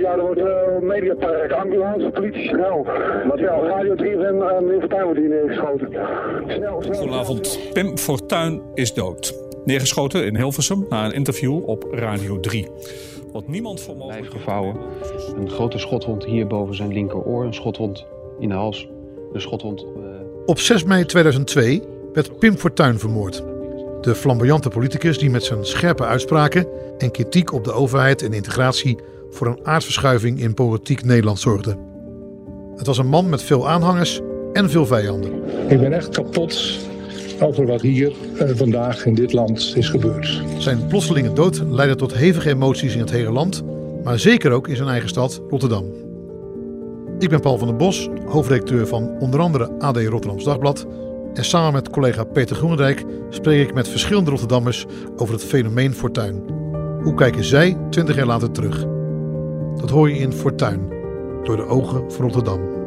Ja, er wordt uh, mediapark, ambulance, politie, snel. Wat ja, Radio 3 en uh, meneer Fortuyn wordt hier neergeschoten. Snel, snel. Goedenavond. Pim Fortuyn is dood. Neergeschoten in Hilversum na een interview op Radio 3. Wat niemand voor mogelijk... gevouwen. Een grote schotwond hier boven zijn linkeroor. Een schotwond in de hals. Een schotwond... Uh... Op 6 mei 2002 werd Pim Fortuyn vermoord. De flamboyante politicus die met zijn scherpe uitspraken en kritiek op de overheid en integratie voor een aardverschuiving in politiek Nederland zorgde. Het was een man met veel aanhangers en veel vijanden. Ik ben echt kapot over wat hier uh, vandaag in dit land is gebeurd. Zijn plotselinge dood leidde tot hevige emoties in het hele land, maar zeker ook in zijn eigen stad Rotterdam. Ik ben Paul van den Bos, hoofdredacteur van onder andere AD Rotterdams Dagblad. En samen met collega Peter Groenendijk spreek ik met verschillende Rotterdammers over het fenomeen Fortuin. Hoe kijken zij 20 jaar later terug? Dat hoor je in Fortuin, door de ogen van Rotterdam.